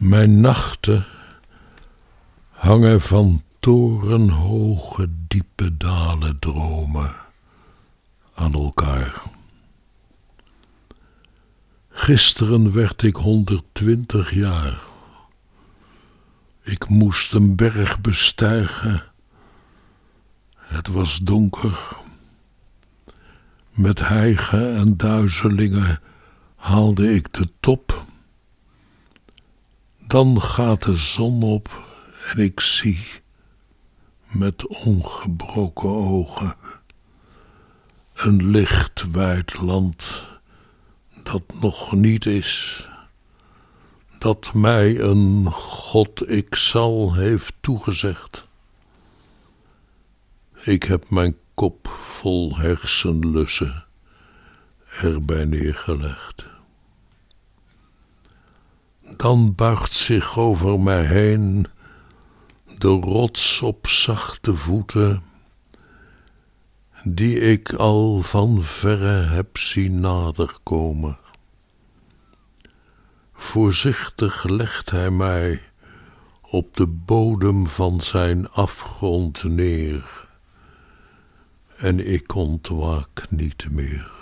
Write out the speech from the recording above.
Mijn nachten hangen van torenhoge diepe dalen dromen aan elkaar. Gisteren werd ik 120 jaar. Ik moest een berg bestijgen. Het was donker. Met hijgen en duizelingen haalde ik de top. Dan gaat de zon op en ik zie met ongebroken ogen een lichtwijd land dat nog niet is, dat mij een God ik zal heeft toegezegd. Ik heb mijn kop vol hersenlussen erbij neergelegd. Dan buigt zich over mij heen de rots op zachte voeten, die ik al van verre heb zien naderkomen. Voorzichtig legt hij mij op de bodem van zijn afgrond neer, en ik ontwaak niet meer.